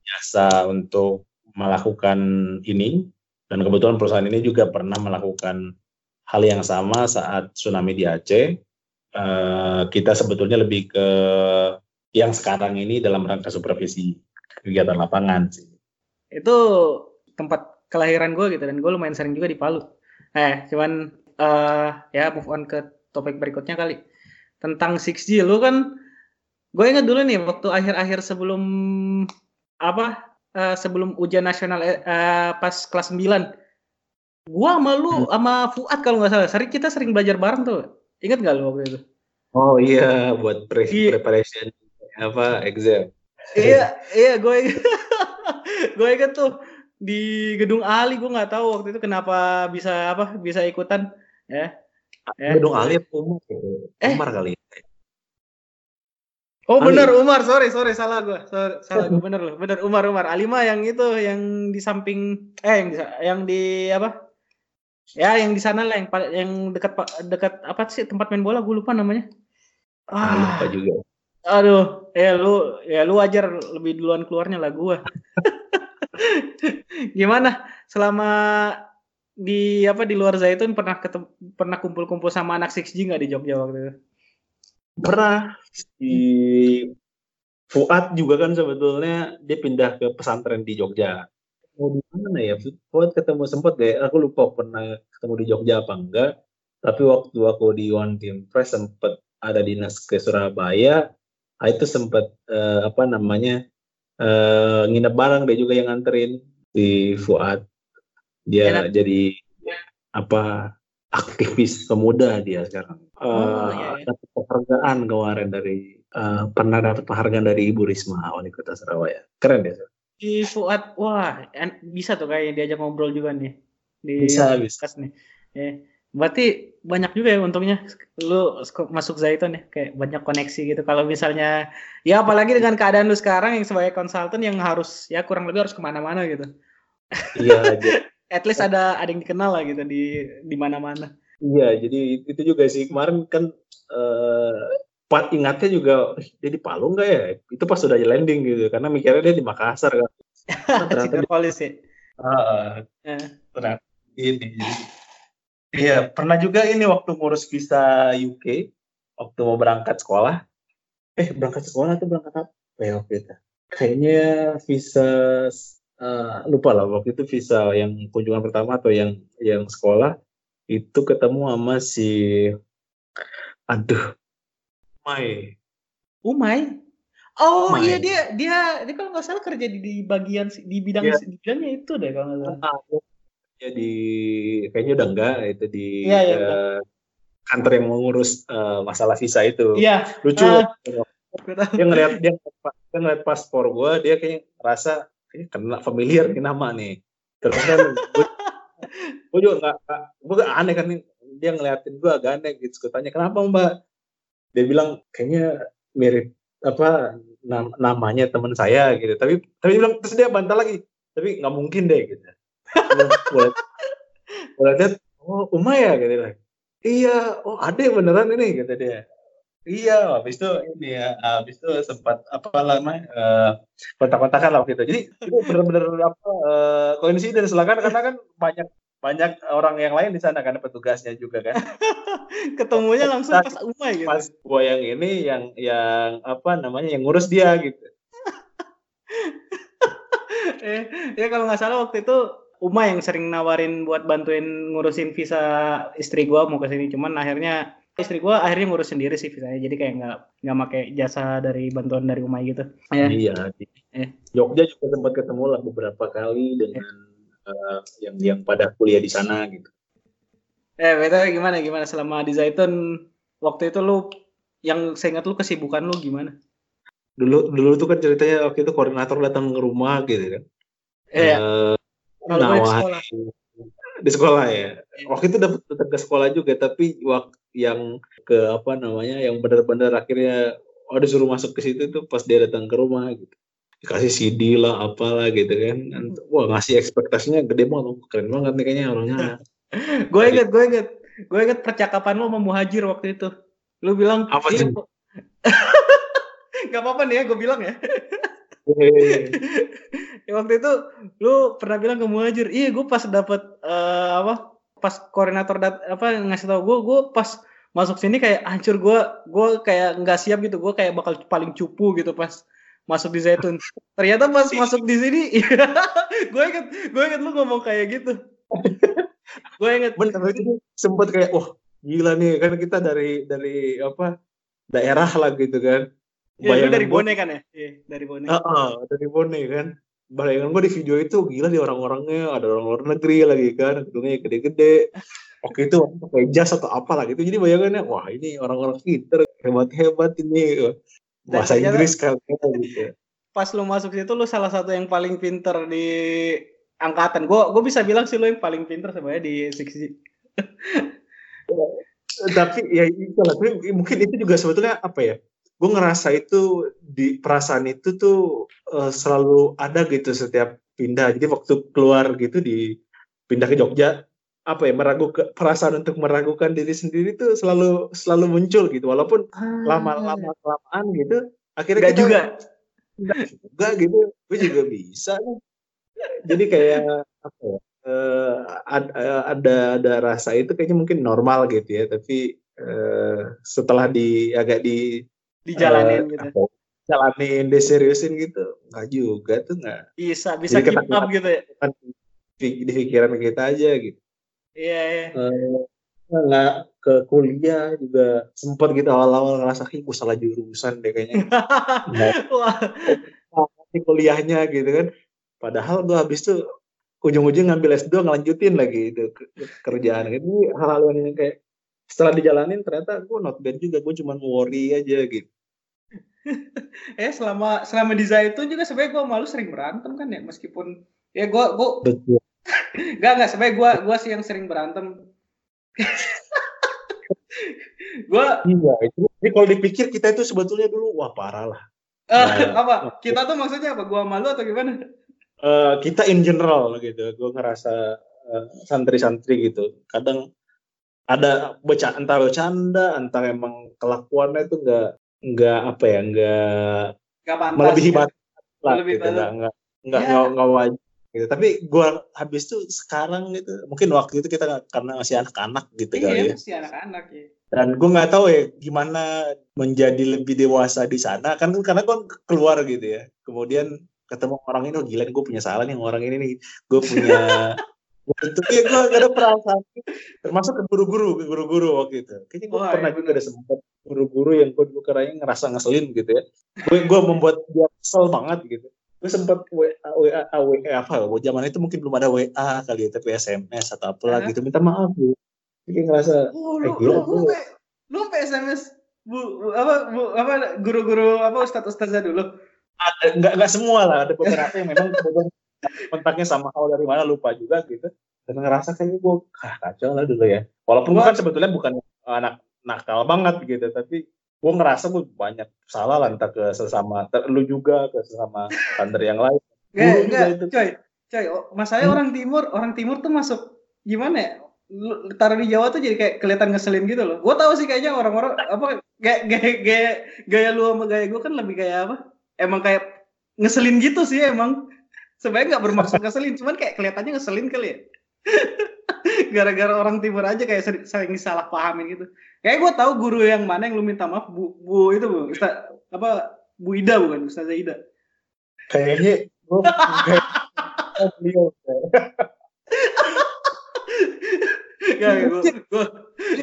biasa untuk melakukan ini dan kebetulan perusahaan ini juga pernah melakukan hal yang sama saat tsunami di Aceh Eh, kita sebetulnya lebih ke yang sekarang ini dalam rangka supervisi kegiatan lapangan sih. Itu tempat kelahiran gue gitu dan gue lumayan sering juga di Palu. Eh, cuman uh, ya move on ke topik berikutnya kali tentang 6G. Lu kan gue ingat dulu nih waktu akhir-akhir sebelum apa uh, sebelum ujian nasional uh, pas kelas 9 gua sama lu hmm. sama Fuad kalau nggak salah sering kita sering belajar bareng tuh Ingat nggak lu waktu itu? Oh iya, buat pre iya. preparation apa exam. iya, iya, gue gue inget tuh di gedung Ali gue nggak tahu waktu itu kenapa bisa apa bisa ikutan ya. ya. Gedung Ali Umar, eh. Umar kali. Ya. Oh Ali. benar Umar, sorry sorry salah gue, sorry, salah gue bener loh, bener Umar Umar Alima yang itu yang di samping eh yang di, yang di apa Ya, yang di sana lah yang yang dekat dekat apa sih tempat main bola gue lupa namanya. Ah, lupa juga. Aduh, ya lu ya lu wajar lebih duluan keluarnya lah gue. *laughs* Gimana selama di apa di luar Zaitun pernah ketemu, pernah kumpul-kumpul sama anak 6G nggak di Jogja waktu itu? Pernah di Fuad juga kan sebetulnya dia pindah ke pesantren di Jogja mau di mana ya? Fuad ketemu sempat deh, aku lupa pernah ketemu di Jogja apa enggak. Tapi waktu aku di One Team Press sempat ada dinas ke Surabaya, ah, itu sempat uh, apa namanya uh, nginep bareng dia juga yang nganterin di Fuad. Dia Enak. jadi apa aktivis pemuda dia sekarang. Uh, oh, iya, iya. Dapat penghargaan kemarin dari uh, pernah dapat penghargaan dari Ibu Risma wali kota Surabaya. Keren ya. Si Fuad, wah bisa tuh kayak diajak ngobrol juga nih. Di bisa, bisa. nih. Ya. Berarti banyak juga ya untungnya lu masuk Zaitun ya, kayak banyak koneksi gitu. Kalau misalnya, ya apalagi dengan keadaan lu sekarang yang sebagai konsultan yang harus, ya kurang lebih harus ke mana-mana gitu. Iya, *laughs* aja. At least ada ada yang dikenal lah gitu di di mana-mana. Iya, jadi itu juga sih kemarin kan uh, ingatnya juga dia di Palu nggak ya? Itu pas sudah landing gitu karena mikirnya dia di Makassar kan. Nah, *laughs* ternyata di polisi. Uh, uh. Ternyata ini. Iya, pernah juga ini waktu ngurus visa UK waktu mau berangkat sekolah. Eh, berangkat sekolah atau berangkat apa? Ya, waktu itu. Kayaknya visa uh, lupa lah waktu itu visa yang kunjungan pertama atau yang yang sekolah itu ketemu sama si aduh Umay. Umay? Oh Umay. iya dia dia dia kalau nggak salah kerja di, di bagian di bidang Iya. di bidangnya itu deh kalau nggak salah. Ya di kayaknya udah enggak itu di Iya, iya, eh, kantor yang mengurus eh, masalah visa itu. Iya. Lucu Ah. Gua tahu. dia ngeliat dia, dia ngeliat paspor gue dia kayak rasa kayak kena familiar nih nama nih. Terus kan gue, juga nggak gue aneh kan dia ngeliatin gue agak aneh gitu gue tanya kenapa mbak dia bilang kayaknya mirip apa nam- namanya teman saya gitu. Tapi tapi dia bilang terus dia bantah lagi. Tapi nggak mungkin deh gitu. Gue lihat oh Uma ya? Gitu. Lah iya oh ada beneran ini kata dia. Iya, habis itu ini ya, habis itu sempat apa namanya eh, kontak-kontakan lah waktu itu. Jadi itu benar-benar apa eh, koinsiden lah. Kan karena kan banyak banyak orang yang lain di sana kan petugasnya juga kan. *laughs* ketemunya langsung pas Umay gitu Pas gua yang ini yang yang apa namanya yang ngurus dia gitu. *laughs* eh ya kalau nggak salah waktu itu Uma yang sering nawarin buat bantuin ngurusin visa istri gua mau ke sini cuman akhirnya istri gua akhirnya ngurus sendiri sih visanya jadi kayak nggak nggak pakai jasa dari bantuan dari Uma gitu ya Iya. Eh. Jogja juga sempat ketemu lah beberapa kali dengan eh, yang yang pada kuliah di sana gitu. eh btw gimana gimana? Selama di Zaitun waktu itu lu yang saya ingat lu kesibukan lu gimana? Dulu dulu tuh kan ceritanya waktu itu koordinator datang ke rumah gitu kan. eh Eh, kalau gue di sekolah? Di sekolah ya. Waktu itu dapat datang ke sekolah juga tapi waktu yang ke apa namanya yang benar-benar akhirnya oh disuruh masuk ke situ tuh pas dia datang ke rumah gitu dikasih CD lah apalah gitu kan. Wah ngasih ekspektasinya gede banget. Oh, keren banget nih kayaknya orangnya. *laughs* Gue inget gue inget gue inget percakapan lu sama Muhajir waktu itu. Lu bilang Apa "Iya, sih? kok." *laughs* Gak apa-apa nih ya gue bilang ya. *laughs* Ya, waktu itu lu pernah bilang ke Muhajir, iya gue pas dapet eh, apa pas koordinator dat apa ngasih tau gue, gue pas masuk sini kayak hancur gue, gue kayak nggak siap gitu, gue kayak bakal paling cupu gitu pas masuk di Zaitun. Ternyata pas masuk di sini, *laughs* gue inget, gue inget lu ngomong kayak gitu. *laughs* gue inget, bener itu sempet kayak wah gila nih kan kita dari dari apa daerah lah gitu kan ya, lu dari Bone kan ya? Iya, dari Bone. Heeh, dari Bone kan. Bayangan gue di video itu gila di orang-orangnya ada orang luar negeri lagi kan, gedungnya gede-gede. Oke itu pakai jas atau apa lah gitu. Jadi bayangannya wah ini orang-orang pinter, hebat-hebat ini. Dan Bahasa ternyata- Inggris kan gitu. Pas lu masuk situ lu salah satu yang paling pinter di angkatan. Gue gue bisa bilang sih lu yang paling pinter sebenarnya di seksi. Tapi ya itu lah, mungkin itu juga sebetulnya apa ya? Gue ngerasa itu di perasaan itu tuh eh, selalu ada gitu setiap pindah. Jadi waktu keluar gitu di pindah ke Jogja, apa ya meragukan perasaan untuk meragukan diri sendiri tuh selalu selalu muncul gitu. Walaupun lama-lama kelamaan gitu, akhirnya Enggak kita juga. juga gitu, gue juga bisa. Jadi kayak apa ya? eh, ad- eh, ada ada rasa itu kayaknya mungkin normal gitu ya, tapi eh, setelah di agak di dijalanin eh, gitu. apa, jalanin diseriusin gitu, nggak juga tuh nggak Bisa bisa Jadi keep ketakutan. up gitu ya. di, di pikiran kita aja gitu. Iya iya. Eh, nggak ke kuliah juga sempat gitu awal-awal ngerasa kayak gue salah jurusan deh kayaknya. *laughs* Wah, di kuliahnya gitu kan. Padahal gue habis tuh ujung-ujung ngambil S2 ngelanjutin lagi itu ke- ke- kerjaan gitu. Hal-hal yang kayak setelah dijalanin ternyata gue not bad juga. Gue cuma worry aja gitu. *laughs* eh selama selama di Zaitun juga sebenarnya gue malu sering berantem kan ya meskipun ya gue gue Betul. Enggak, enggak. Sebenarnya gue gua sih yang sering berantem. *laughs* gue Iya, itu. Jadi kalau dipikir kita itu sebetulnya dulu wah parah lah. eh, Nah. *laughs* apa? Kita tuh maksudnya apa? Gua malu atau gimana? Eh, kita in general gitu. Gue ngerasa eh, santri-santri gitu. Kadang ada beca entah bercanda, entah emang kelakuannya itu nggak nggak apa ya nggak Gak pantas. melebihi ya? batas lah Melebihi gitu batas. nggak nggak nggak Ya. nggak nggak wajar gitu. Tapi gue habis itu sekarang gitu mungkin waktu itu kita karena masih anak-anak gitu kali Iya, ya. masih anak-anak ya. Dan gue nggak tahu ya gimana menjadi lebih dewasa di sana kan karena gue keluar gitu ya. Kemudian ketemu orang ini oh gila gue punya salah nih orang ini nih gue punya *laughs* itu ya gue gak ada perasaan termasuk ke guru-guru ke guru-guru waktu itu kayaknya gue pernah iya, juga ada sempat guru-guru yang gue dulu ngerasa ngeselin gitu ya gue gue membuat dia kesel banget gitu gue sempat WA, WA, WA apa? Ya zaman itu mungkin belum ada WA kali ya tapi SMS atau apa lagi gitu. Minta maaf bu. Kayak ngerasa oh, lu, eh, gila, lu, lu, lu, lu SMS bu, bu apa bu apa guru-guru apa ustadz ustadznya dulu? Ada nggak nggak semua lah ada beberapa yang memang kontaknya sama hal dari mana lupa juga gitu. Dan ngerasa kayaknya gue ah, kacau lah dulu ya. Walaupun gue kan sebetulnya bukan anak nakal banget gitu tapi gue ngerasa gue banyak salah lah entah ke sesama lu juga ke sesama kader yang lain Enggak, enggak, itu. coy, coy, masalahnya hmm. orang timur, orang timur tuh masuk gimana ya? taruh di Jawa tuh jadi kayak kelihatan ngeselin gitu loh. Gue tahu sih kayaknya orang-orang apa kayak gaya, gaya, gaya lu sama gaya gue kan lebih kayak apa? Emang kayak ngeselin gitu sih emang sebenarnya nggak bermaksud ngeselin cuman kayak kelihatannya ngeselin kali ya *laughs* gara-gara orang timur aja kayak sering, sering salah pahamin gitu kayak gue tahu guru yang mana yang lu minta maaf bu, bu itu bu Ustaz, apa bu Ida bukan Ustazah Ida. Kayaknya gue beliau gue, gue,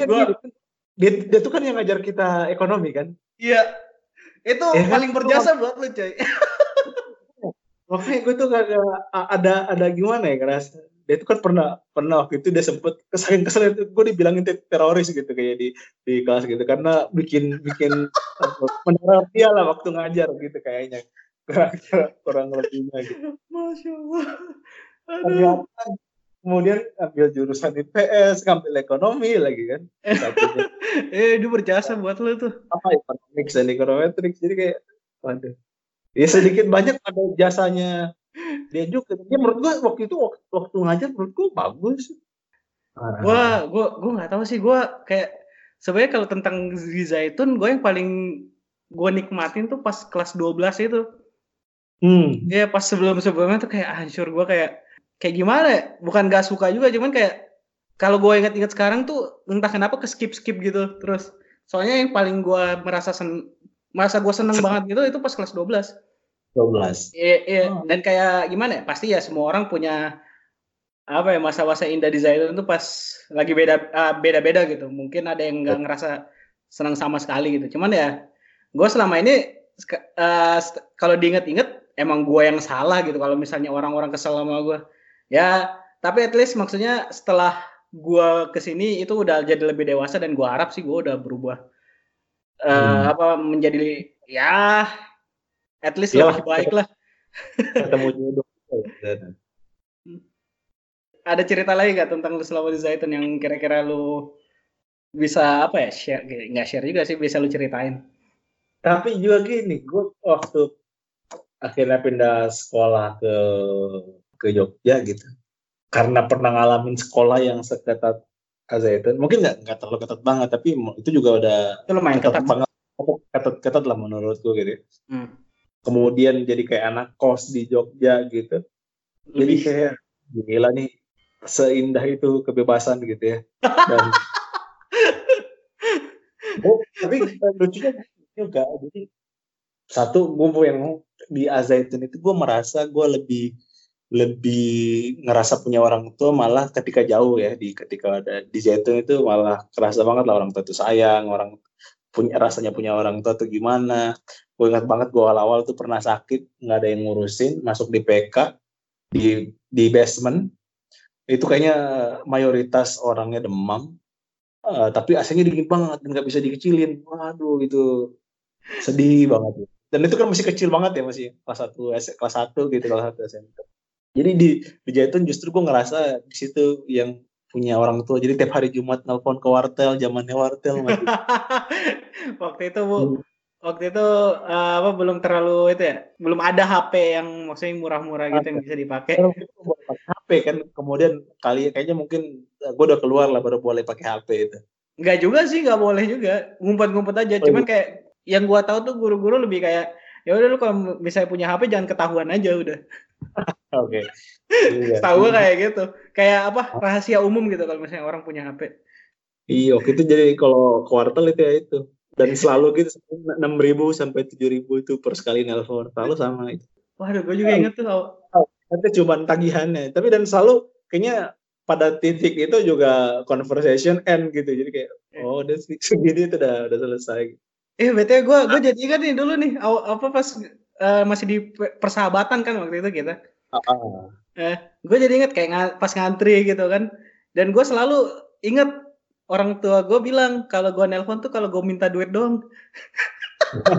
gue, dia, dia tuh kan yang ngajar kita ekonomi kan? Iya, itu ya, paling berjasa buat lu coy. Makanya gue tuh gak, gak ada ada gimana ya ngerasa dia itu kan pernah pernah waktu itu dia sempet kesalahan kesalahan itu gue dibilangin teroris gitu kayak di di kelas gitu karena bikin bikin meneror dia lah waktu ngajar gitu kayaknya kurang kurang lebihnya gitu. Masya Allah. Ternyata kemudian ambil jurusan IPS, ngambil ekonomi lagi kan. *laughs* eh, dia berjasa buat lo tuh. Apa ekonomik dan ekonometrics jadi kayak waduh ya sedikit banyak ada jasanya dia juga dia menurut gua waktu itu waktu, waktu ngajar menurut gua bagus. Gua gua gua nggak tahu sih gua kayak sebenarnya kalau tentang Zaitun gua yang paling gua nikmatin tuh pas kelas 12 itu. Hmm. ya pas sebelum sebelumnya tuh kayak hancur gua kayak kayak gimana ya? Bukan gak suka juga cuman kayak kalau gue ingat-ingat sekarang tuh entah kenapa ke skip skip gitu terus. Soalnya yang paling gue merasa sen masa gue seneng banget gitu itu pas kelas 12 12 iya iya. Oh. dan kayak gimana ya? Pasti ya semua orang punya apa ya masa-masa indah di Zaitun itu pas lagi beda uh, beda-beda gitu. Mungkin ada yang nggak ngerasa senang sama sekali gitu. Cuman ya gue selama ini uh, kalau diinget-inget emang gue yang salah gitu. Kalau misalnya orang-orang kesel sama gue ya tapi at least maksudnya setelah gue ke sini itu udah jadi lebih dewasa dan gue harap sih gue udah berubah uh, apa menjadi ya at least ya, lebih baik lah. Ketemu jodoh. Ada cerita lagi gak tentang lu selama di Zaitun yang kira-kira lu bisa apa ya share nggak share juga sih bisa lu ceritain. Tapi juga gini, gue waktu akhirnya pindah sekolah ke ke Jogja gitu, karena pernah ngalamin sekolah yang seketat Zaitun mungkin nggak nggak terlalu ketat banget tapi itu juga udah itu lumayan ketat, ketat banget ketat ketat lah menurutku gitu hmm. Kemudian jadi kayak anak kos di Jogja gitu. Jadi kayak gila nih seindah itu kebebasan gitu ya. Dan *laughs* oh, tapi lucunya juga jadi satu gue yang di Azaitun itu gue merasa gue lebih lebih ngerasa punya orang tua malah ketika jauh ya di ketika ada di Zaitun itu malah kerasa banget lah orang tua itu sayang orang punya rasanya punya orang tua tuh gimana. Gue ingat banget gue awal-awal tuh pernah sakit nggak ada yang ngurusin masuk di PK di di basement. Itu kayaknya mayoritas orangnya demam. Uh, tapi AC-nya dingin banget nggak bisa dikecilin. Waduh itu sedih banget. Dan itu kan masih kecil banget ya masih kelas satu kelas satu gitu kelas satu SMP jadi di di Jaitun justru gue ngerasa di situ yang punya orang tua. Jadi tiap hari Jumat nelpon ke wartel zamannya wartel *laughs* waktu itu bu. Hmm. waktu itu uh, apa belum terlalu itu ya belum ada HP yang maksudnya murah-murah gitu yang bisa dipakai. HP kan. Kemudian kali kayaknya mungkin uh, eh, gue udah keluar lah baru boleh pakai HP itu. Enggak juga sih nggak boleh juga. Ngumpet-ngumpet aja. Oh, cuman iya. kayak yang gua tahu tuh guru-guru lebih kayak ya udah lu kalau misalnya punya HP jangan ketahuan aja udah Oke. Okay. Iya. Tahu kayak gitu. Kayak apa? Rahasia umum gitu kalau misalnya orang punya HP. Iya, itu jadi kalau kuartal itu ya itu. Dan selalu gitu enam ribu sampai tujuh ribu itu per sekali nelpon. Selalu sama itu. Waduh, gue juga inget tuh. Oh, nanti cuma tagihannya. Tapi dan selalu kayaknya pada titik itu juga conversation end gitu jadi kayak oh udah segini itu udah udah selesai eh btw gue gue jadi ingat nih dulu nih apa pas uh, masih di persahabatan kan waktu itu kita. Uh, eh, gue jadi ingat kayak ng pas ngantri gitu kan. Dan gue selalu ingat orang tua gue bilang kalau gue nelpon tuh kalau gue minta duit doang. *laughs*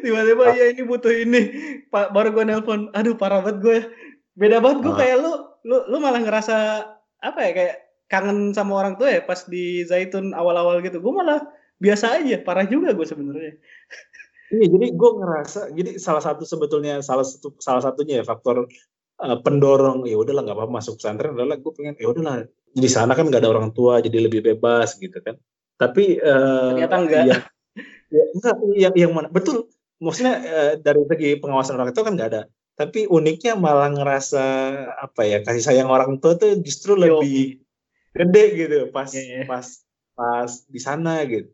Tiba-tiba ya ini butuh ini. Pak baru gue nelpon aduh parah banget gue beda banget gue kayak lu lu lu malah ngerasa apa ya kayak kangen sama orang tua ya pas di Zaitun awal-awal gitu. Gue malah biasa aja parah juga gue sebenarnya Iya, jadi gue ngerasa, jadi salah satu sebetulnya salah satu salah satunya ya faktor uh, pendorong ya udahlah nggak apa-apa masuk pesantren adalah gue pengen ya udahlah di sana kan nggak ada orang tua jadi lebih bebas gitu kan. Tapi uh, ternyata enggak. Ya, ya, enggak yang yang mana betul maksudnya uh, dari segi pengawasan orang tua kan nggak ada. Tapi uniknya malah ngerasa apa ya kasih sayang orang tua tuh justru Yo. lebih gede gitu pas yeah, yeah. pas pas di sana gitu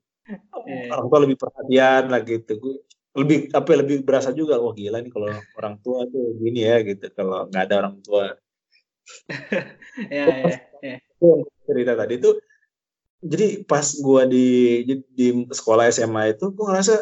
yeah. orang tua lebih perhatian lah gitu gue lebih apa ya, lebih berasa juga wah gila nih kalau orang tua tuh gini ya gitu. Kalau nggak ada orang tua. *laughs* Ya, ya, ya. cerita tadi itu jadi pas gue di di sekolah SMA itu gue ngerasa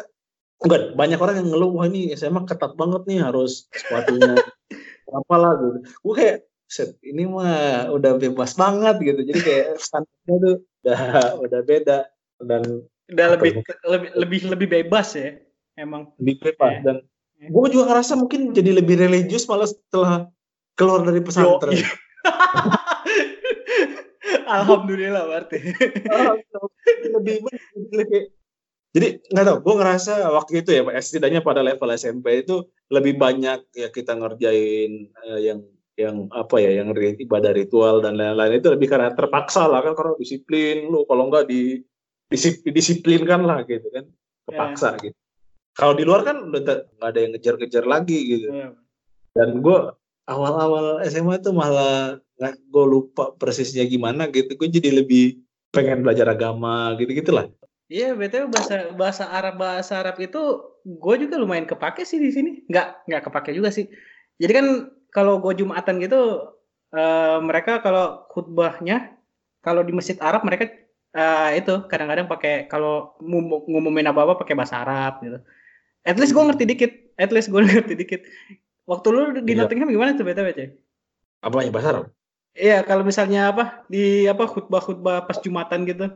enggak banyak orang yang ngeluh wah ini SMA ketat banget nih harus sepatunya *laughs* apalah gitu. Gue kayak set ini mah udah bebas banget gitu. Jadi kayak standarnya tuh udah udah beda. Dan udah lebih ya? lebih lebih lebih bebas ya emang lebih bebas ya. dan ya. gue juga ngerasa mungkin jadi lebih religius malah setelah keluar dari pesantren Yo, iya. *laughs* Alhamdulillah berarti lebih lebih jadi nggak tahu gue ngerasa waktu itu ya setidaknya pada level SMP itu lebih banyak ya kita ngerjain uh, yang yang apa ya yang ibadah ritual dan lain-lain itu lebih karena terpaksa lah kan karena disiplin lu kalau nggak di disiplinkan lah gitu kan kepaksa yeah. gitu kalau di luar kan udah nggak ada yang ngejar-ngejar lagi gitu. Yeah. dan gue awal-awal SMA tuh malah nggak gue lupa persisnya gimana gitu. Gue jadi lebih pengen belajar agama gitu gitulah iya yeah, betul bahasa bahasa Arab bahasa Arab itu gue juga lumayan kepake sih di sini. Nggak nggak kepake juga sih. Jadi kan kalau gue jumatan gitu uh, mereka kalau khutbahnya kalau di masjid Arab mereka uh, itu kadang-kadang pakai kalau ngumumin apa-apa pakai bahasa Arab gitu. At least gue ngerti dikit, at least gue *laughs* ngerti dikit. Waktu lu di iya. Nottingham gimana tuh btw cek? Apa yang bahasa Arab? Iya, kalau misalnya apa di apa khutbah-khutbah pas Jumatan gitu.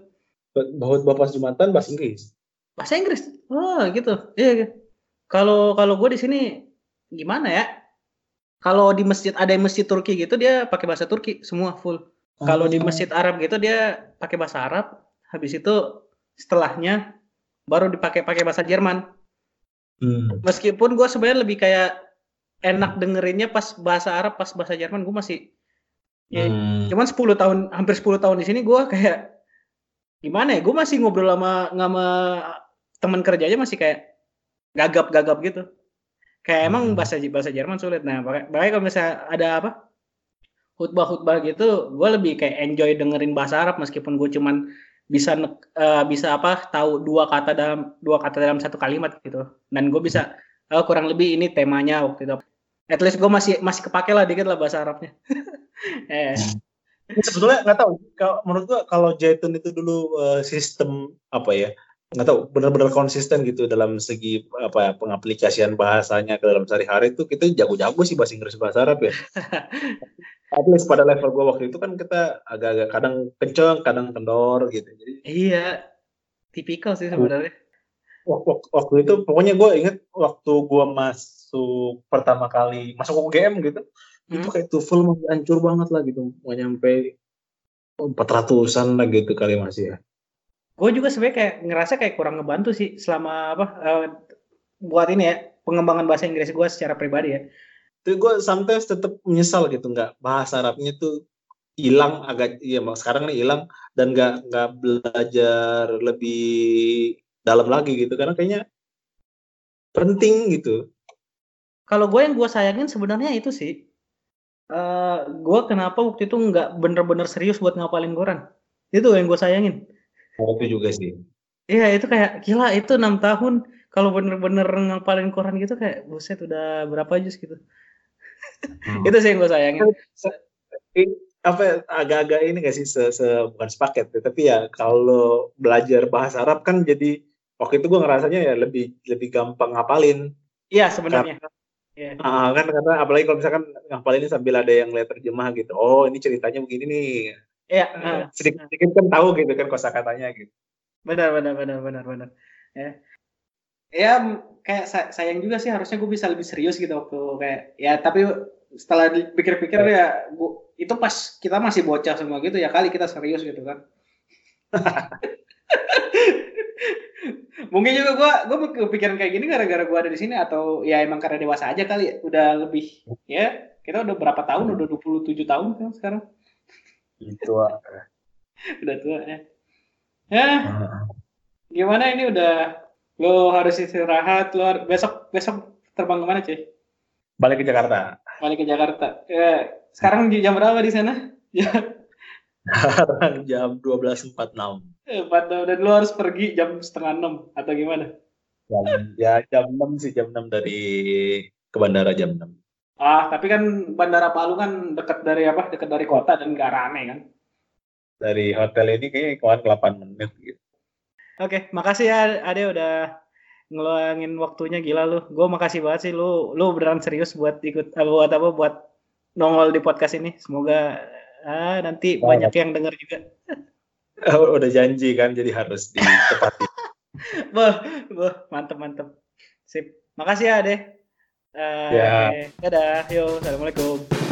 Khutbah pas Jumatan bahasa Inggris. Bahasa Inggris. Oh, gitu. Iya. iya. Kalau kalau gue di sini gimana ya? Kalau di masjid ada yang masjid Turki gitu dia pakai bahasa Turki semua full. Kalau di oh. masjid Arab gitu dia pakai bahasa Arab, habis itu setelahnya baru dipakai pakai bahasa Jerman. Hmm. Meskipun gue sebenarnya lebih kayak enak dengerinnya pas bahasa Arab, pas bahasa Jerman gue masih ya, hmm. cuman 10 tahun hampir 10 tahun di sini gue kayak gimana ya? Gue masih ngobrol sama sama teman kerjanya masih kayak gagap-gagap gitu. Kayak emang hmm. bahasa bahasa Jerman sulit. Nah, makanya kalau misalnya ada apa? khutbah-khutbah gitu gue lebih kayak enjoy dengerin bahasa Arab meskipun gue cuman bisa uh, bisa apa tahu dua kata dalam dua kata dalam satu kalimat gitu. Dan gue bisa uh, kurang lebih ini temanya waktu itu. At least gue masih masih kepake lah dikit lah bahasa Arabnya. *laughs* Eh. Sebetulnya nggak tahu. Kalau menurut gue kalau Jaitun itu dulu uh, sistem apa ya nggak tahu benar-benar konsisten gitu dalam segi apa ya, pengaplikasian bahasanya ke dalam sehari-hari itu kita jago-jago sih bahasa Inggris bahasa Arab ya *laughs* at least pada level gue waktu itu kan kita agak-agak kadang kenceng, kadang kendor gitu. Jadi iya, tipikal sih sebenarnya. Waktu, waktu itu pokoknya gue inget waktu gue masuk pertama kali masuk UGM gitu, hmm. itu kayak TOEFL masih hancur banget lah gitu, mau nyampe empat ratusan lah gitu kali masih ya. Gue juga sebenarnya kayak ngerasa kayak kurang ngebantu sih selama apa uh, buat ini ya pengembangan bahasa Inggris gue secara pribadi ya. Itu gue sometimes tetap menyesal gitu nggak bahasa Arabnya tuh hilang agak iya sekarang nih hilang dan nggak nggak belajar lebih dalam lagi gitu karena kayaknya penting gitu. Kalau gue yang gue sayangin sebenarnya itu sih uh, eh, gue kenapa waktu itu nggak bener-bener serius buat ngapalin Quran itu yang gue sayangin itu juga sih iya itu kayak gila itu enam tahun kalau bener-bener ngapalin Quran gitu kayak buset udah berapa juz gitu Hmm. *laughs* itu sih yang gue sayangin. apa ya, agak-agak ini gak sih se, se bukan sepaket ya, tapi ya kalau belajar bahasa Arab kan jadi waktu itu gue ngerasanya ya lebih lebih gampang ngapalin. Iya sebenarnya. Yeah. Uh, kan karena apalagi kalau misalkan ngapalin sambil ada yang lihat terjemah gitu. Oh ini ceritanya begini nih. Iya. Uh, sedikit sedikit kan tahu gitu kan kosakatanya gitu. Benar benar benar benar benar. Ya. Ya kayak sayang juga sih harusnya gue bisa lebih serius gitu waktu kayak ya tapi setelah dipikir-pikir ya gua, itu pas kita masih bocah semua gitu ya kali kita serius gitu kan *laughs* mungkin juga gue gue kepikiran kayak gini gara-gara gue ada di sini atau ya emang karena dewasa aja kali ya. udah lebih ya kita udah berapa tahun udah 27 tahun kan sekarang itu *laughs* udah tua ya ya gimana ini udah lo harus istirahat lo besok besok terbang ke mana cuy balik ke Jakarta balik ke Jakarta. Ya, sekarang jam berapa di sana? *laughs* sekarang jam 12.46. Eh, dan lu harus pergi jam setengah enam atau gimana? Jam, ya jam 6 sih, jam 6 dari ke bandara jam 6. Ah, tapi kan Bandara Palu kan dekat dari apa? Dekat dari kota dan gak rame kan? Dari hotel ini kayaknya kemarin 8 menit gitu. Oke, makasih ya Ade udah ngeluangin waktunya gila lu. Gue makasih banget sih lu lu beneran serius buat ikut apa buat apa buat nongol di podcast ini. Semoga ah, nanti banyak yang denger juga. *laughs* Oh, udah janji kan jadi harus ditepati. *laughs* boh, boh, mantep mantep. Sip. Makasih ya, Deh. Uh, ya. Dadah. Yo, assalamualaikum.